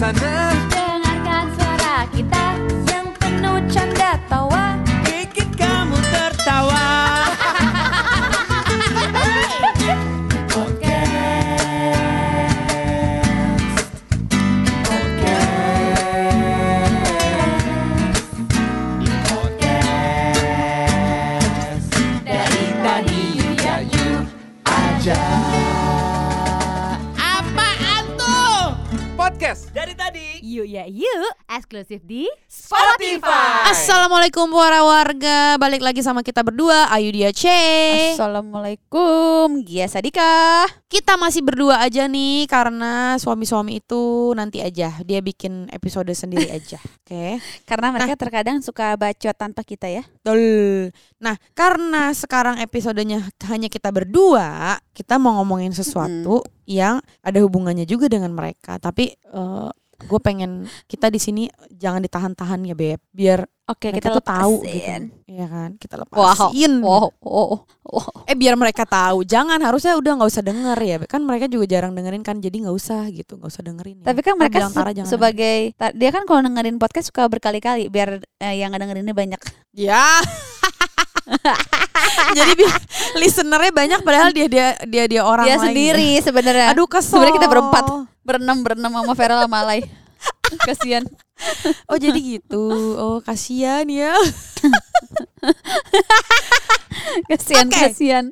sana Yuk ya yuk. Eksklusif di Spotify. Assalamualaikum para warga Balik lagi sama kita berdua Ayu Dia C. Assalamualaikum, Gia Sadika. Kita masih berdua aja nih Karena suami-suami itu nanti aja. Dia bikin episode sendiri aja Oke? Karena mereka terkadang suka bacot tanpa kita ya. Betul. Nah karena sekarang episodenya hanya kita berdua Kita mau ngomongin sesuatu Yang ada hubungannya juga dengan mereka. Tapi gue pengen kita di sini jangan ditahan-tahan ya beb biar Oke, mereka kita tuh tahu gitu Iya kan kita lepasin wow, wow, wow. Eh biar mereka tahu, jangan harusnya udah nggak usah denger ya, kan mereka juga jarang dengerin kan, jadi nggak usah gitu, nggak usah dengerin. Ya. Tapi kan mereka bilang, "Tara, jangan sebagai dia kan kalau dengerin podcast suka berkali-kali biar eh, yang ngedengerinnya banyak. ya. jadi listenernya banyak padahal dia dia dia dia orang dia lain. sendiri sebenarnya. Aduh kesel. Sebenarnya kita berempat. berenam berenam sama Vera sama Alay. Kasihan. Oh jadi gitu. Oh kasihan ya. Kasihan, Oke. kasihan.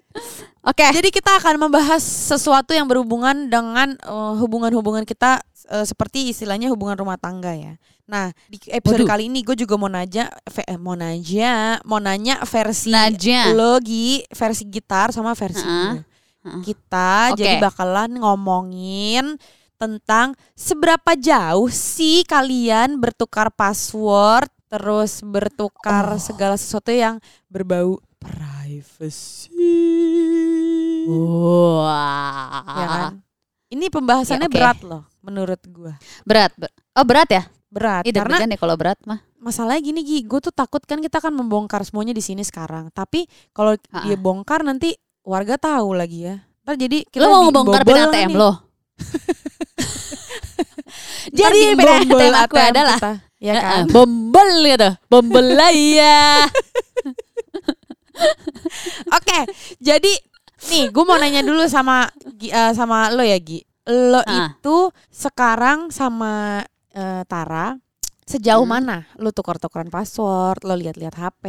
Oke. Jadi kita akan membahas sesuatu yang berhubungan dengan eh, hubungan-hubungan kita eh, seperti istilahnya hubungan rumah tangga ya. Nah di episode Waduh. kali ini gue juga mau nanya, eh, mau nanya, mau nanya versi Naja. lo Gi, versi gitar sama versi Heeh. gue. Heeh. Kita Oke. jadi bakalan ngomongin tentang seberapa jauh sih kalian bertukar password terus bertukar Oh. segala sesuatu yang berbau privacy. Wah. Ya kan? Ini pembahasannya Ya, oke. berat loh menurut gua. Berat. ber- Oh, berat ya? Berat Ih, karena deh kalau berat mah. masalahnya gini Gi, gue tuh takut kan kita akan membongkar semuanya di sini sekarang. Tapi kalau Ha-ha. dia bongkar nanti warga tahu lagi ya. Ntar jadi kita Lo mau bongkar dibobol pin ATM nih. lo? Ntar Jadi pin ATM aku ATM adalah kita, ya kan? Heeh, Bombel gitu. Bombel Oke, jadi nih gue mau nanya dulu sama eh, sama lo ya Gi. Lo Ah. itu sekarang sama eh, Tara sejauh Hmm. mana lo tukar-tukaran password, lo lihat-lihat HP.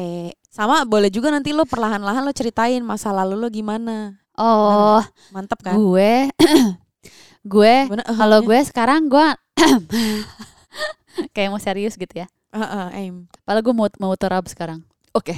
Sama boleh juga nanti lo perlahan-lahan lo ceritain masa lalu lo gimana. Oh, Mantep kan? gue gue kalau gue sekarang gue kayak mau serius gitu ya. eh, eh, aim. Padahal gue mau mau terap sekarang. Oke.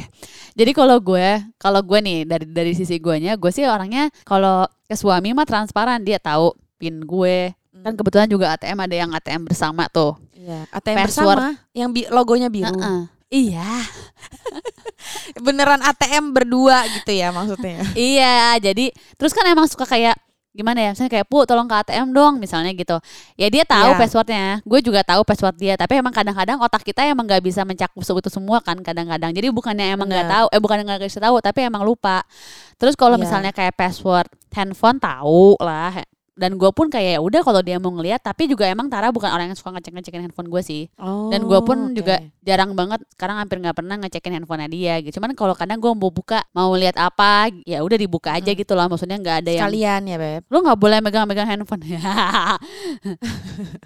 Jadi kalau gue, kalau gue nih dari dari sisi guanya, gue sih orangnya kalau ke suami mah transparan, dia tahu pin gue. Kan kebetulan juga ATM ada yang ATM bersama tuh. Iya, ATM Password. bersama yang bi- logonya biru. Heeh. Iya. Beneran ATM berdua gitu ya maksudnya. iya, jadi terus kan emang suka kayak gimana ya misalnya kayak pu tolong ke ATM dong misalnya gitu ya dia tahu Iya. passwordnya gue juga tahu password dia tapi emang kadang-kadang otak kita emang nggak bisa mencakup itu semua kan kadang-kadang jadi bukannya emang nggak Benar. tahu eh bukannya nggak kasih tahu tapi emang lupa terus kalau Iya. misalnya kayak password handphone tahu lah dan gue pun kayak ya udah kalau dia mau ngeliat tapi juga emang Tara bukan orang yang suka ngecek ngecekin handphone gue sih Oh, dan gue pun oke. juga jarang banget sekarang hampir nggak pernah ngecekin handphonenya dia gitu cuman kalau kadang gue mau buka mau lihat apa ya udah dibuka aja gitu lah maksudnya nggak ada yang sekalian ya, Beb. lu nggak boleh megang-megang handphone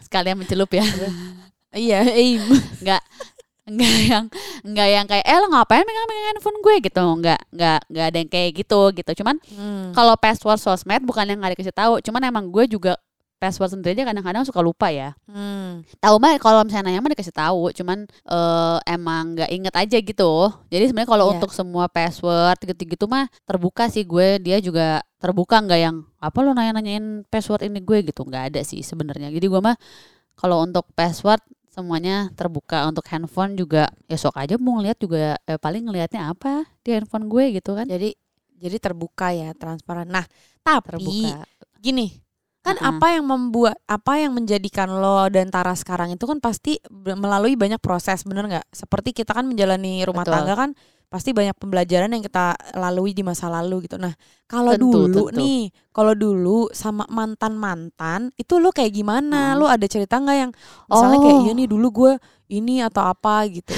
sekalian mencelup ya Iya, aim. nggak nggak yang nggak yang kayak eh lo ngapain megang-megang handphone gue? Gitu. Nggak nggak nggak ada yang kayak gitu gitu. Cuman Hmm. kalau password sosmed bukan yang nggak dikasih tahu. Cuman emang gue juga password sendiri aja kadang-kadang suka lupa ya. Hmm. tahu mah kalau misalnya nanya mah dikasih tahu. Cuman eh, emang nggak inget aja gitu. Jadi sebenarnya kalau Iya. untuk semua password gitu-gitu mah terbuka sih gue. Dia juga terbuka nggak yang apa lo nanya-nanyain password ini gue? Gitu. Nggak ada sih sebenarnya. Jadi gue mah kalau untuk password semuanya terbuka untuk handphone juga ya sok aja mau ngeliat juga eh, paling ngelihatnya apa di handphone gue gitu kan Jadi jadi terbuka ya, transparan. Nah, tapi terbuka gini, kan Mm-mm. apa yang membuat apa yang menjadikan lo dan Tara sekarang itu kan pasti melalui banyak proses, bener nggak? Seperti kita kan menjalani rumah Betul. tangga kan pasti banyak pembelajaran yang kita lalui di masa lalu gitu. Nah, kalau Tentu, dulu tentu. nih, kalau dulu sama mantan-mantan itu lu kayak gimana? Hmm. Lu ada cerita nggak yang misalnya kayak Oh. iya nih dulu gue ini atau apa gitu.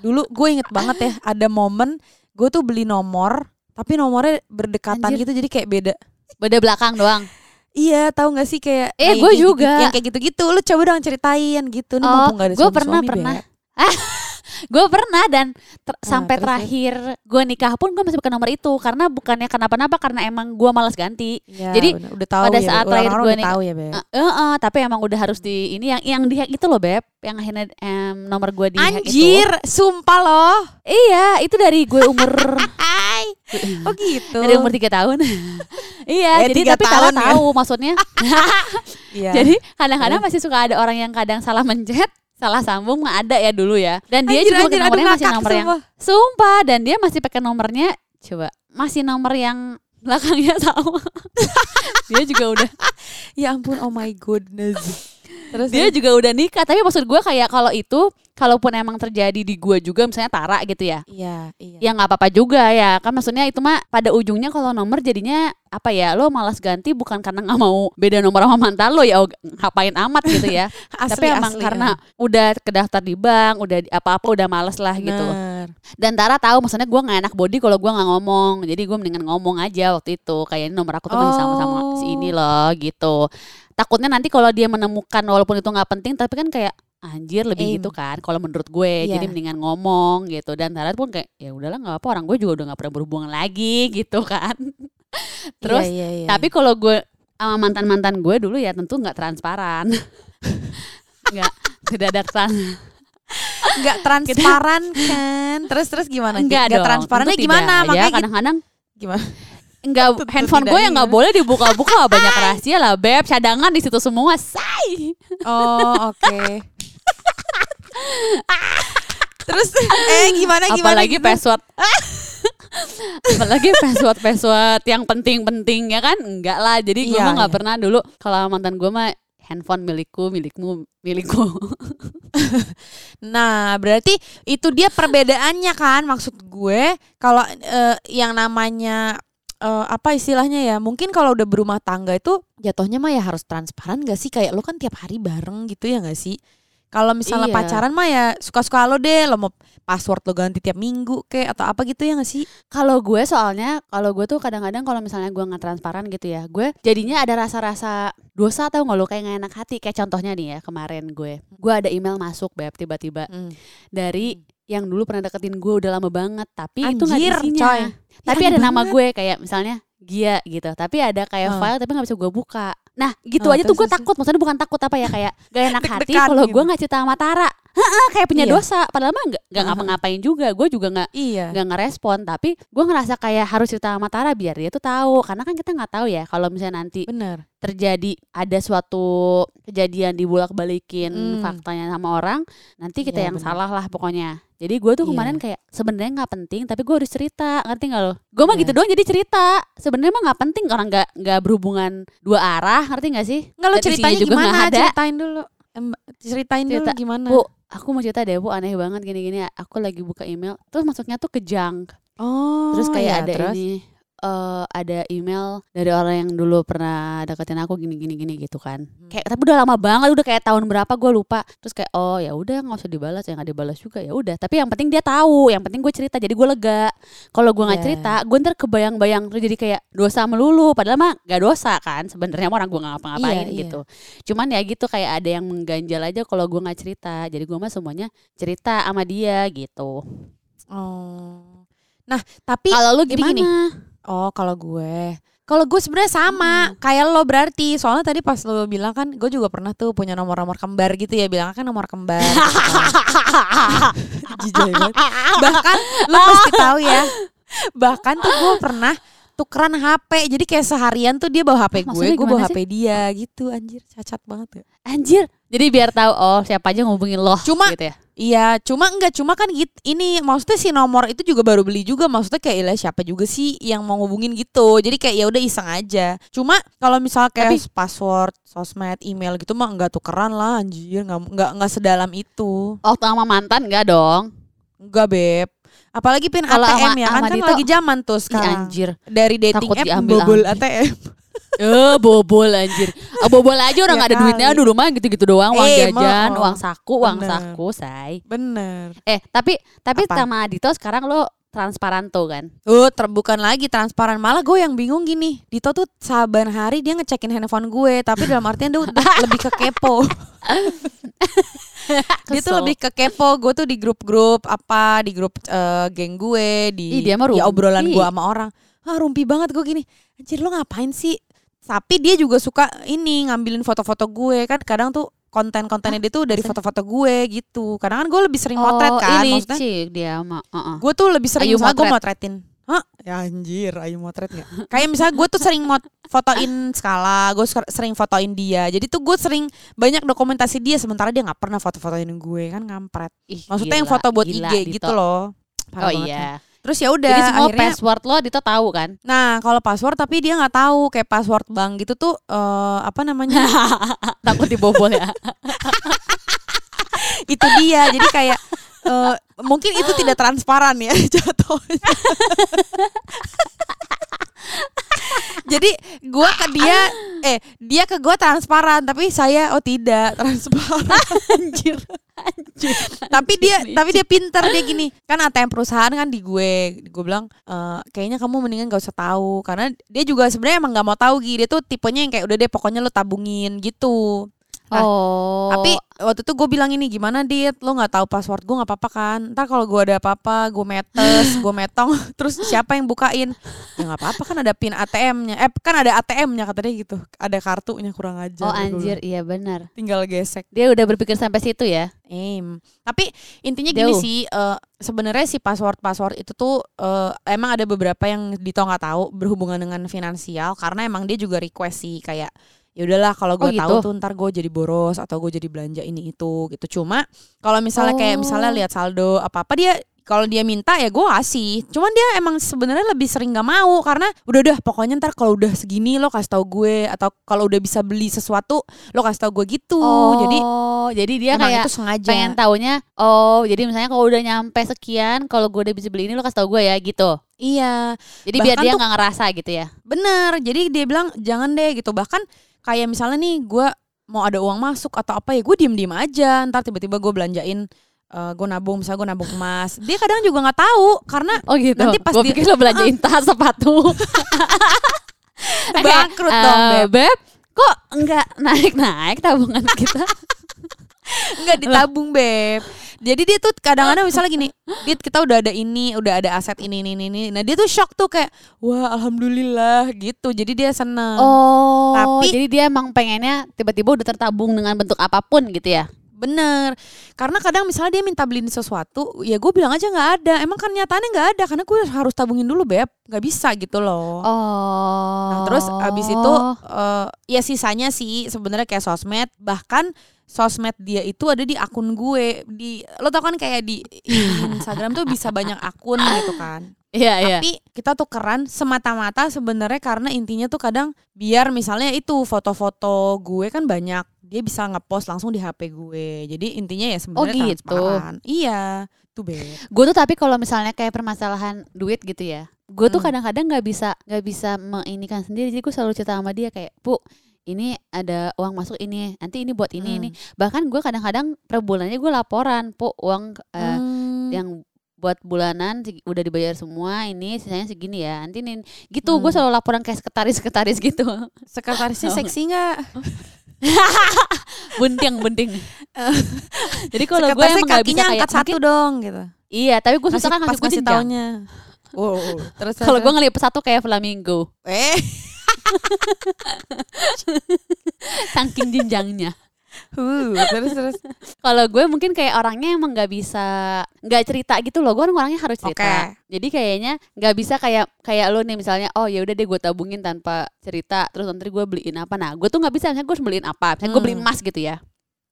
Dulu gue inget banget ya ada momen gue tuh beli nomor tapi nomornya berdekatan Anjir. gitu jadi kayak beda. Beda belakang doang. Iya, tahu nggak sih kayak Eh, kayak gue gitu- juga. yang kayak gitu-gitu. Lu coba dong ceritain gitu. Nih Oh, mumpung nggak ada gue pernah suami-suami, pernah. Gue pernah dan ter- Ah, sampai terus, terakhir gue nikah pun gue masih pakai nomor itu karena bukannya kenapa-napa karena emang gue malas ganti. Iya, Jadi, bener. udah tahu pada ya, saat terakhir gue tahu ya, Beb. Eh, eh, eh, tapi emang udah harus di ini yang yang dihack itu loh beb, yang akhirnya em, nomor gue dihack itu. Anjir, sumpah loh. Iya, itu dari gue umur. Oh gitu. dari umur tiga tahun. iya, Eh, jadi tiga tapi tahun kalau ya. tahu maksudnya. Iya. Jadi kadang-kadang masih suka ada orang yang kadang salah mencet, salah sambung mah ada ya dulu ya. Dan dia Anjir, juga anjir, aduh, nomornya masih ngakak, nomor yang sumpah. sumpah dan dia masih pakai nomornya coba masih nomor yang belakangnya sama. dia juga udah Ya ampun, oh my goodness. Terus dia juga udah nikah, tapi maksud gue kayak kalau itu kalaupun emang terjadi di gue juga misalnya Tara gitu ya. Iya, iya. Ya nggak apa-apa juga ya. Kan maksudnya itu mah pada ujungnya kalau nomor jadinya apa ya? Lo malas ganti bukan karena nggak mau beda nomor sama mantan lo ya oh, ngapain amat gitu ya. Asli, tapi emang asli, karena ya. udah kedaftar di bank, udah di- apa-apa udah males lah gitu. Bener. Dan Tara tahu maksudnya gue nggak enak body kalau gue nggak ngomong. Jadi gue mendingan ngomong aja waktu itu. Kayak ini nomor aku tuh masih sama-sama si Oh. ini loh gitu. Takutnya nanti kalau dia menemukan walaupun itu nggak penting tapi kan kayak anjir lebih Aim. gitu kan kalau menurut gue Iya. jadi mendingan ngomong gitu dan Tara pun kayak ya udahlah nggak apa orang gue juga udah nggak pernah berhubungan lagi gitu kan terus Iya, iya, iya. tapi kalau gue sama mantan mantan gue dulu ya tentu nggak transparan nggak tidak ada trans nggak transparan kan? Terus terus gimana? Nggak transparannya gimana? Makanya ya gitu. kadang-kadang gimana? enggak handphone gue yang nggak iya. boleh dibuka-buka banyak rahasia lah beb cadangan di situ semua say Oh, oke. Terus eh gimana gimana? apalagi gitu? password apalagi password password yang penting-penting ya kan enggak lah jadi gue Iya, mah nggak iya. pernah dulu kalau mantan gue mah handphone milikku milikmu milikku Nah, berarti itu dia perbedaannya kan maksud gue kalau eh, yang namanya eh, apa istilahnya ya? Mungkin kalau udah berumah tangga itu jatuhnya mah ya harus transparan gak sih? Kayak lo kan tiap hari bareng gitu ya gak sih? Kalau misalnya Iya. pacaran mah ya suka-suka lo deh, lo mau password lo ganti tiap minggu kayak atau apa gitu ya gak sih? Kalau gue soalnya kalau gue tuh kadang-kadang kalau misalnya gue nggak transparan gitu ya, gue jadinya ada rasa-rasa dosa tau nggak lo kayak nggak enak hati. Kayak contohnya nih ya kemarin gue, gue ada email masuk beb tiba-tiba Hmm. dari yang dulu pernah deketin gue udah lama banget, tapi itu nggak Anjir, isinya. coy. Tapi Ya, ada aneh nama banget. gue kayak misalnya Gia gitu, tapi ada kayak Ah. file tapi nggak bisa gue buka. Nah gitu Ah, aja tuh gue takut, maksudnya bukan takut apa ya kayak gak enak hati kalau gitu. gue nggak cerita sama Tara. Heeh, kayak punya Iya. dosa. Padahal mah nggak nggak ngapa-ngapain juga, gue juga nggak Iya. nggak ngerespon tapi gue ngerasa kayak harus cerita sama Tara biar dia tuh tahu karena kan kita nggak tahu ya kalau misalnya nanti Bener. terjadi ada suatu kejadian dibulak balikin Hmm. faktanya sama orang nanti kita Iya, yang bener. salah lah pokoknya jadi gue tuh Iya. kemarin kayak sebenarnya nggak penting tapi gue harus cerita ngerti nggak lo gue mah Iya. gitu doang jadi cerita sebenarnya mah nggak penting orang nggak nggak berhubungan dua arah ngerti nggak sih Nggak lo ceritanya juga gimana? ada. Ceritain dulu. Em, ceritain Cerita. dulu gimana? bu aku mau cerita deh bu. Aneh banget gini-gini. Aku lagi buka email terus masuknya tuh ke junk. Oh, Terus kayak ya, ada terus? ini eh ada email dari orang yang dulu pernah deketin aku gini gini gini gitu kan. Hmm. Kayak tapi udah lama banget, udah kayak tahun berapa gue lupa. Terus kayak oh ya udah nggak usah dibalas, ya nggak dibalas juga ya udah. Tapi yang penting dia tahu, yang penting gue cerita jadi gue lega. Kalau gue nggak Iya. cerita, gue ntar kebayang-bayang terus jadi kayak dosa melulu. Padahal mah gak dosa kan sebenarnya orang gue nggak ngapa-ngapain Iya, iya. gitu. Cuman ya gitu kayak ada yang mengganjal aja kalau gue nggak cerita. Jadi gue mah semuanya cerita sama dia gitu. Oh. Nah, tapi Kalau lu jadi gimana? gini. Oh, kalau gue. Kalau gue sebenarnya sama kayak lo berarti. Soalnya tadi pas lo bilang kan gue juga pernah tuh punya nomor-nomor kembar gitu ya. Bilang kan nomor kembar. Jijai banget. Bahkan lo pasti tahu ya. Bahkan tuh gue pernah tukeran HP. Jadi kayak seharian tuh dia bawa HP Ah, gue, maksudnya gue bawa gimana HP dia gitu. Anjir, cacat banget ya. Anjir. Jadi biar tahu oh siapa aja ngubungin lo Cuma- gitu ya. Iya, cuma enggak cuma kan gitu. Ini maksudnya si nomor itu juga baru beli juga. Maksudnya kayak ilah siapa juga sih yang mau ngubungin gitu. Jadi kayak ya udah iseng aja. Cuma kalau misal kayak Tapi- password, sosmed, email gitu mah enggak tukeran lah anjir, enggak enggak enggak sedalam itu. Waktu sama mantan enggak dong. Enggak, Beb. Apalagi pin Kalau ATM sama- ya kan kan lagi zaman tuh sekarang. anjir. Dari dating Takut app bobol. ATM. Eh bobol anjir. Ah, bobol aja orang Ya nggak ada duitnya kali. aduh rumah gitu-gitu doang uang Eh, jajan, mau. uang saku, uang Bener. saku, say. Bener. Eh, tapi tapi Apa? sama Dito sekarang lo transparan tuh kan. Oh, terbukan lagi transparan. Malah gue yang bingung gini. Dito tuh saban hari dia ngecekin handphone gue, tapi dalam artian dia udah lebih ke kepo. dia tuh lebih ke kepo. Gue tuh di grup-grup apa, di grup eh, geng gue, di Ih, dia mah di obrolan gue sama orang. Ah, rumpi banget gue gini. Anjir lo ngapain sih? Tapi dia juga suka ini ngambilin foto-foto gue kan kadang tuh konten-kontennya dia tuh dari foto-foto gue gitu. Kadang kan gue lebih sering motret kan, Oh, ini maksudnya cik dia mah. Heeh. gue tuh lebih sering Ayu gue motret. motretin Hah? Ya anjir, ayu motret gak? Kayak misalnya gue tuh sering mot fotoin skala, gue sering fotoin dia. Jadi tuh gue sering banyak dokumentasi dia sementara dia nggak pernah foto-fotoin gue kan ngampret. Ih, Maksudnya yang gila, foto buat gila, IG gitu Dito. loh. Parah Oh iya. kan. Terus ya udah Jadi semua akhirnya password lo Dito tahu kan? Nah, kalau password tapi dia nggak tahu kayak password bank gitu tuh eh, apa namanya? Takut dibobol ya. itu dia. Jadi kayak eh, mungkin itu tidak transparan ya jatuhnya. Jadi gua ke dia eh dia ke gua transparan tapi saya oh tidak transparan. Anjir. Tapi dia tapi dia pinter dia gini. Kan ATM perusahaan kan di gue. Gue bilang "Eh, kayaknya kamu mendingan gak usah tahu. Karena dia juga sebenarnya emang gak mau tahu gitu dia tuh tipenya yang kayak udah deh pokoknya lo tabungin gitu Nah, oh. Tapi waktu itu gue bilang ini gimana dit? Lo nggak tahu password gue nggak apa-apa kan? Ntar kalau gue ada apa-apa gue metes gue metong terus siapa yang bukain? Ya nggak apa-apa kan ada pin ATM-nya eh kan ada ATM-nya kata dia gitu. Ada kartunya kurang aja Oh anjir, iya benar. tinggal gesek. Dia udah berpikir sampai situ ya. Aim. Tapi intinya gini sih, eh, sebenarnya si password-password itu tuh eh, emang ada beberapa yang Dito nggak tahu berhubungan dengan finansial karena emang dia juga request sih kayak ya udahlah kalau gue Oh, gitu? tahu tuh ntar gue jadi boros atau gue jadi belanja ini itu gitu. Cuma kalau misalnya kayak misalnya Oh. lihat saldo apa apa dia kalau dia minta ya gue kasih. Cuman dia emang sebenarnya lebih sering gak mau karena udah udah pokoknya ntar kalau udah segini lo kasih tahu gue atau kalau udah bisa beli sesuatu lo kasih tahu gue gitu. Jadi Oh, jadi dia emang kayak itu sengaja. pengen taunya oh jadi misalnya kalau udah nyampe sekian kalau gue udah bisa beli ini lo kasih tau gue ya gitu Iya. jadi biar Bahkan dia tuh- nggak ngerasa gitu ya Bener, jadi dia bilang jangan deh gitu. Bahkan kayak misalnya nih gue mau ada uang masuk atau apa ya gue diem diem aja. Ntar tiba-tiba gue belanjain, eh gue nabung misalnya gue nabung emas. Dia kadang juga nggak tahu karena oh gitu Nanti pas gue dia- pikir lo belanjain tas sepatu bangkrut dong beb. beb kok enggak naik naik tabungan kita Nggak ditabung beb. Jadi dia tuh kadang-kadang misalnya gini, dia kita udah ada ini, udah ada aset ini ini ini. ini." Nah dia tuh shock tuh kayak, wah alhamdulillah gitu. Jadi dia seneng. oh Tapi- jadi dia emang pengennya tiba-tiba udah tertabung dengan bentuk apa pun gitu ya Bener, karena kadang misalnya dia minta beliin sesuatu, ya gue bilang aja nggak ada. Emang kan nyatanya nggak ada, karena gue harus tabungin dulu beb, nggak bisa gitu loh. oh. Nah terus abis itu eh, ya sisanya sih sebenarnya kayak sosmed, bahkan sosmed dia itu ada di akun gue. Di lo tau kan kayak di Instagram tuh bisa banyak akun gitu kan. iya iya. Tapi kita tuh keren semata-mata sebenarnya karena intinya tuh kadang biar misalnya itu foto-foto gue kan banyak dia bisa ngepost langsung di HP gue. Jadi intinya ya sebenarnya Oh, gitu. transparan. Iya, tuh beb. gue tuh tapi kalau misalnya kayak permasalahan duit gitu ya gue tuh Hmm. kadang-kadang nggak bisa nggak bisa meinikan sendiri jadi gue selalu cerita sama dia kayak bu ini ada uang masuk ini nanti ini buat ini Hmm. ini bahkan gue kadang-kadang per bulannya gue laporan po uang eh, Hmm. yang buat bulanan udah dibayar semua ini sisanya segini ya nanti ini gitu gue Hmm. selalu laporan kayak sekretaris sekretaris gitu Sekretarisnya Oh. seksi nggak? bunting bunting. Jadi kalau gue emang nggak bisa kayak angkat satu dong gitu. iya tapi gue susah kan ngasih gue jenjang. Wow, terus kalau gue ngelipet satu kayak flamingo. Eh. Saking jenjangnya huh, terus terus Kalau gue mungkin kayak orangnya emang nggak bisa nggak cerita gitu loh. Gue kan orangnya harus cerita. Oke. Jadi kayaknya nggak bisa kayak kayak lo nih misalnya, oh ya udah deh gue tabungin tanpa cerita. Terus nanti gue beliin apa? Nah, gue tuh nggak bisa. Misalnya gue harus beliin apa? Misalnya gue beliin Hmm. emas gitu ya.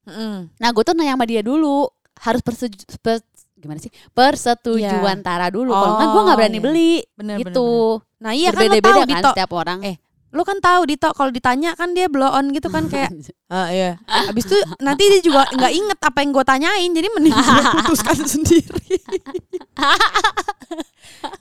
Mm. Nah, gue tuh nanya sama dia dulu. Harus persetuju, per- gimana sih? Persetujuan Tara dulu. Kalau kan gue nggak Oh, berani iya. beli bener gitu. bener. Nah iya kan lo Berbeda-beda tahu kan Dito. setiap orang. Eh, lu kan tahu Dito kalau ditanya kan dia blow on gitu kan kayak ah iya. Abis itu nanti dia juga nggak inget apa yang gue tanyain jadi mending gue putuskan sendiri.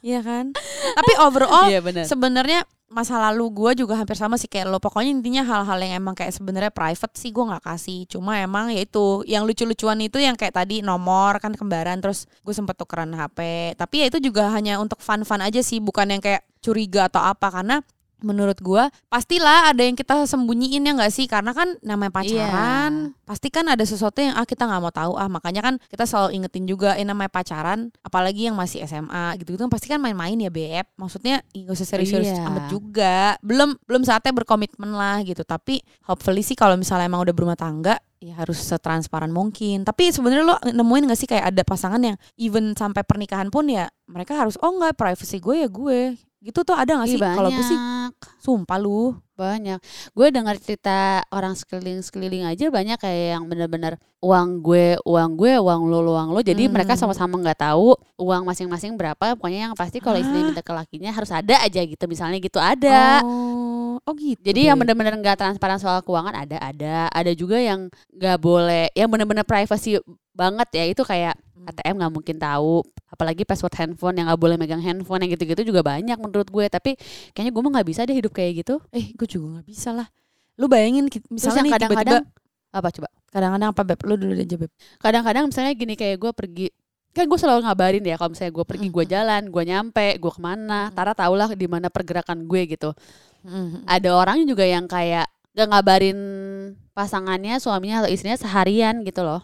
Iya kan? Tapi overall Iya benar. sebenarnya masa lalu gue juga hampir sama sih kayak lo. Pokoknya intinya hal-hal yang emang kayak sebenarnya private sih gue nggak kasih. Cuma emang ya itu yang lucu-lucuan itu yang kayak tadi nomor kan kembaran terus gue sempet tukeran HP tapi ya itu juga hanya untuk fun-fun aja sih bukan yang kayak curiga atau apa. Karena menurut gua pastilah ada yang kita sembunyiin ya nggak sih? Karena kan namanya pacaran pasti kan ada sesuatu yang ah kita nggak mau tahu ah. Makanya kan kita selalu ingetin juga eh namanya pacaran apalagi yang masih SMA gitu gitu kan pasti kan main-main ya beb. Maksudnya nggak usah serius-serius Iya. amat juga. Belum belum saatnya berkomitmen lah gitu. Tapi hopefully sih kalau misalnya emang udah berumah tangga ya harus setransparan mungkin. Tapi sebenarnya lo nemuin gak sih kayak ada pasangan yang even sampai pernikahan pun ya mereka harus oh enggak privacy gue ya gue gitu tuh ada gak Ih, sih kalau gue sih sumpah lu Banyak. Gue dengar cerita orang sekeliling-sekeliling aja banyak kayak yang benar-benar uang gue, uang gue, uang lo, uang lo. Jadi Hmm. mereka sama-sama nggak tahu uang masing-masing berapa. Pokoknya yang pasti kalau istri Ah. minta ke lakinya harus ada aja gitu. Misalnya gitu ada. oh oh gitu Jadi yang Beb. benar-benar nggak transparan soal keuangan ada, ada. Ada juga yang nggak boleh, yang benar-benar privacy banget ya. Itu kayak. ATM nggak mungkin tahu. Apalagi password handphone yang nggak boleh megang handphone yang gitu-gitu juga banyak menurut gue. Tapi kayaknya gue mah nggak bisa deh hidup kayak gitu. eh gue juga nggak bisa lah. Lu bayangin misalnya nih kadang-kadang apa coba? kadang-kadang apa beb? Lu dulu aja beb. Kadang-kadang misalnya gini kayak gue pergi kan gue selalu ngabarin ya kalau misalnya gue pergi gue jalan gue nyampe gue ke mana Tara tau lah di mana pergerakan gue gitu. Ada orang juga yang kayak gak ngabarin pasangannya suaminya atau istrinya seharian gitu loh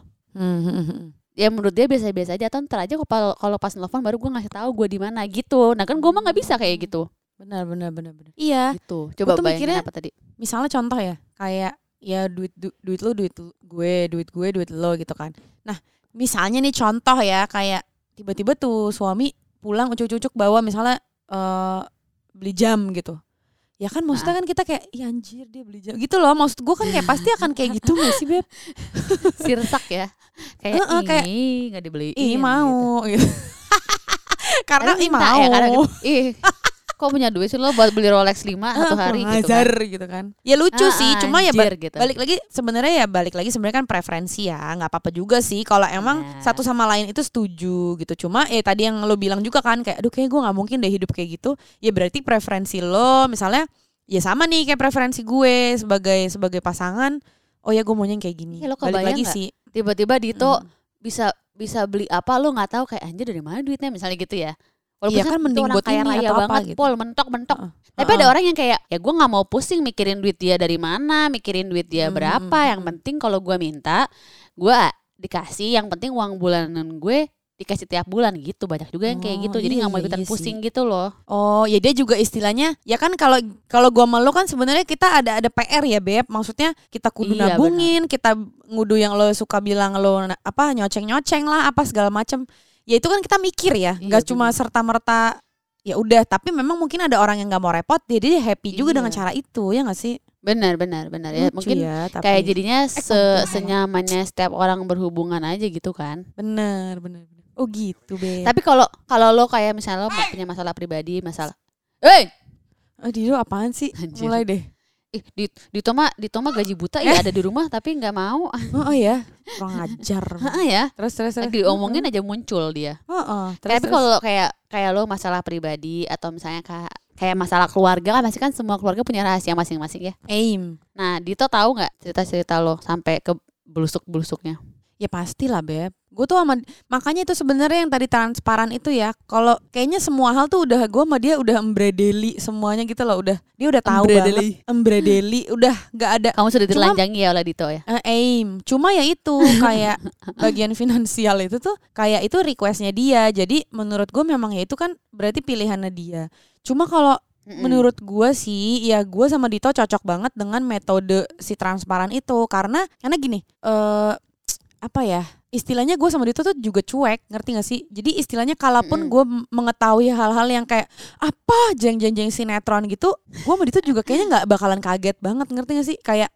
ya menurut dia biasa-biasa aja. Atau ntar aja kalau kalau pas nelfon baru gue ngasih tahu gue di mana gitu. Nah kan gue mah nggak bisa kayak gitu. Benar benar benar benar. Iya. Gitu. Coba tuh bayangin mikirnya- apa tadi? misalnya contoh ya kayak ya duit du- duit lu duit lu- gue duit gue duit lo gitu kan. Nah misalnya nih contoh ya kayak tiba-tiba tuh suami pulang ucuk-ucuk bawa misalnya eh beli jam gitu ya kan maksudnya kan kita kayak ya anjir dia beli jam. Gitu loh maksud gue kan kayak pasti akan kayak gitu gak sih beb? Sirsak ya. Kayak Heeh, kayak, ih nggak dibeliin ih gitu. mau gitu. karena Kadang ih minta mau. ya kadang ih kok punya duit sih lo buat beli Rolex 5 satu Ah, hari kurang gitu ajar kan. gitu kan ya lucu Ah, sih cuma ya ba- gitu. balik lagi sebenarnya ya balik lagi sebenarnya kan preferensi ya nggak apa-apa juga sih kalau emang Benar. satu sama lain itu setuju gitu cuma eh tadi yang lo bilang juga kan kayak aduh kayak gue nggak mungkin deh hidup kayak gitu ya berarti preferensi lo misalnya ya sama nih kayak preferensi gue sebagai sebagai pasangan oh ya gue maunya yang kayak gini Ya, lo balik lagi nggak? sih tiba-tiba Dito Mm. bisa bisa beli apa lo nggak tahu kayak anjir dari mana duitnya misalnya gitu ya Walaupun Iya kan, itu mending buat kaya ini atau apa banget gitu. pol mentok mentok Heeh. tapi Heeh. ada orang yang kayak ya gue nggak mau pusing mikirin duit dia dari mana mikirin duit dia Hmm, berapa hmm, yang hmm. penting kalau gue minta gue dikasih yang penting uang bulanan gue dikasih tiap bulan gitu banyak juga yang kayak Oh, gitu jadi iya, nggak mau iya, ikutan iya pusing sih. gitu loh Oh, ya dia juga istilahnya ya kan kalau kalau gua sama lo kan sebenarnya kita ada ada PR ya, Beb. Maksudnya kita kudu Iya, nabungin, kita ngudu yang lo suka bilang lo apa nyoceng-nyoceng lah apa segala macem Ya itu kan kita mikir ya, Iya, nggak cuma bener. serta-merta ya udah, tapi memang mungkin ada orang yang nggak mau repot, jadi dia happy juga Iya. dengan cara itu, ya nggak sih? benar benar benar ya Lucu mungkin ya, tapi kayak jadinya se komplain. senyamannya setiap orang berhubungan aja gitu kan bener. bener. Oh gitu, Beb. Tapi kalau kalau lo kayak misalnya lo punya masalah pribadi, masalah Eh, Oh, Dido apaan sih? Anjir. Mulai deh. Ih, di di Toma di Toma gaji buta ya ada di rumah tapi nggak mau. Oh, oh ya, kurang ajar. Heeh ya. terus terus terus. Lagi diomongin aja muncul dia. Oh, oh, terus, Tapi kalau kayak kayak lo masalah pribadi atau misalnya kayak kayak masalah keluarga kan pasti kan semua keluarga punya rahasia masing-masing ya. aim Nah, Dito tahu nggak cerita-cerita lo sampai ke belusuk-belusuknya? Ya pastilah beb. Gue tuh sama makanya itu sebenarnya yang tadi transparan itu ya. Kalau kayaknya semua hal tuh udah gue sama dia udah embredeli semuanya gitu loh. Udah dia udah tahu Embredeli. banget. Embredeli udah nggak ada Kamu sudah Cuma- ditelanjangi ya oleh Dito ya? eh, aim. Cuma ya itu kayak bagian finansial itu tuh kayak itu requestnya dia. Jadi menurut gue memang ya itu kan berarti pilihannya dia. Cuma kalau Mm-mm. Menurut gue sih, ya gue sama Dito cocok banget dengan metode si transparan itu karena karena gini, eh apa ya? Istilahnya gue sama Dito tuh juga cuek, ngerti gak sih? Jadi istilahnya kalaupun Mm-mm. gue m- mengetahui hal-hal yang kayak apa jeng-jeng-jeng sinetron gitu, gue sama Dito juga kayaknya nggak bakalan kaget banget, ngerti gak sih? Kayak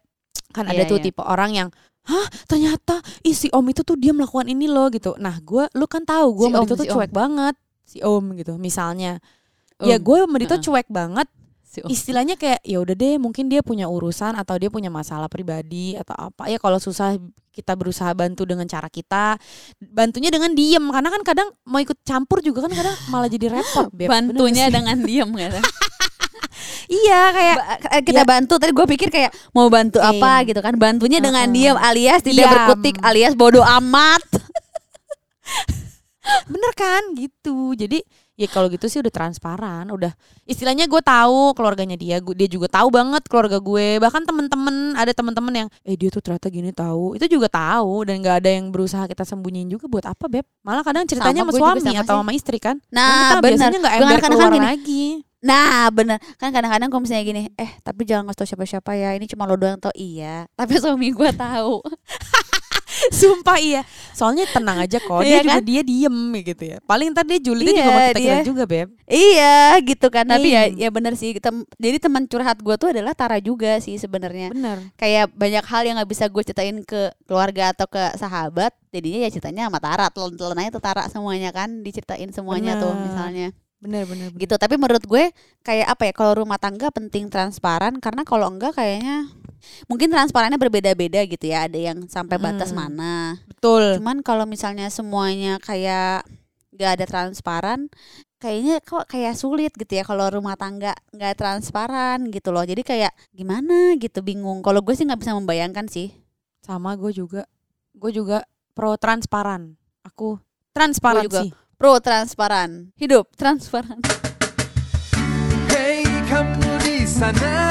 kan ada Iya, tuh iya. tipe orang yang Hah ternyata ih si om itu tuh dia melakukan ini loh gitu Nah gue, lu kan tahu gue Si sama Dito tuh si om. cuek banget Si om gitu misalnya Ya Om. gue sama Dito Heeh. cuek banget Si istilahnya kayak ya udah deh mungkin dia punya urusan atau dia punya masalah pribadi atau apa. Ya kalau susah kita berusaha bantu dengan cara kita bantunya dengan diem. Karena kan kadang mau ikut campur juga kan kadang malah jadi repot Beb. Bantunya dengan diem kan iya kayak Ba- eh, kita bantu. Tadi gue pikir kayak mau bantu Iya. apa gitu kan. Bantunya dengan diam alias tidak Diam. berkutik alias bodoh amat. Bener kan? Gitu. Jadi ya kalau gitu sih udah transparan udah istilahnya gue tahu keluarganya dia gu- dia juga tahu banget keluarga gue. Bahkan temen-temen ada temen-temen yang eh dia tuh ternyata gini tahu. Itu juga tahu dan nggak ada yang berusaha kita sembunyiin juga buat apa beb? Malah kadang ceritanya Sama, sama, suami sama atau sih. sama istri kan? Nah kita bener. biasanya nggak Dengan ember kadang-kadang keluar gini, lagi. Nah bener. Kan kadang-kadang kalau misalnya gini eh tapi jangan ngasih tau siapa-siapa ya ini cuma lo doang. Tau iya tapi suami gue tahu sumpah iya. Soalnya tenang aja kok. Iya dia juga kan? dia diem gitu ya. Paling ntar dia Iya, juga mau kita dia- juga beb. Iya gitu kan. Tapi ya Iya. ya bener sih. Tem- jadi teman curhat gue tuh adalah Tara juga sih sebenarnya. Bener. Kayak banyak hal yang nggak bisa gue ceritain ke keluarga atau ke sahabat jadinya ya ceritanya sama Tara. Telan-telan aja tuh Tara semuanya kan diceritain semuanya tuh Bener. misalnya. Bener bener, bener. gitu. Tapi menurut gue kayak apa ya kalau rumah tangga penting transparan karena kalau enggak kayaknya mungkin transparannya berbeda-beda gitu ya ada yang sampai batas Hmm. mana. Betul. Cuman kalau misalnya semuanya kayak nggak ada transparan kayaknya kok kayak sulit gitu ya kalau rumah tangga nggak transparan gitu loh. Jadi kayak gimana gitu bingung. Kalau gue sih nggak bisa membayangkan sih. Sama gue juga. Gue juga pro transparan aku transparansi pro transparan hidup transparan. Hey kamu di sana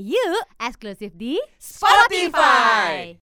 yuk! Eksklusif di Spotify!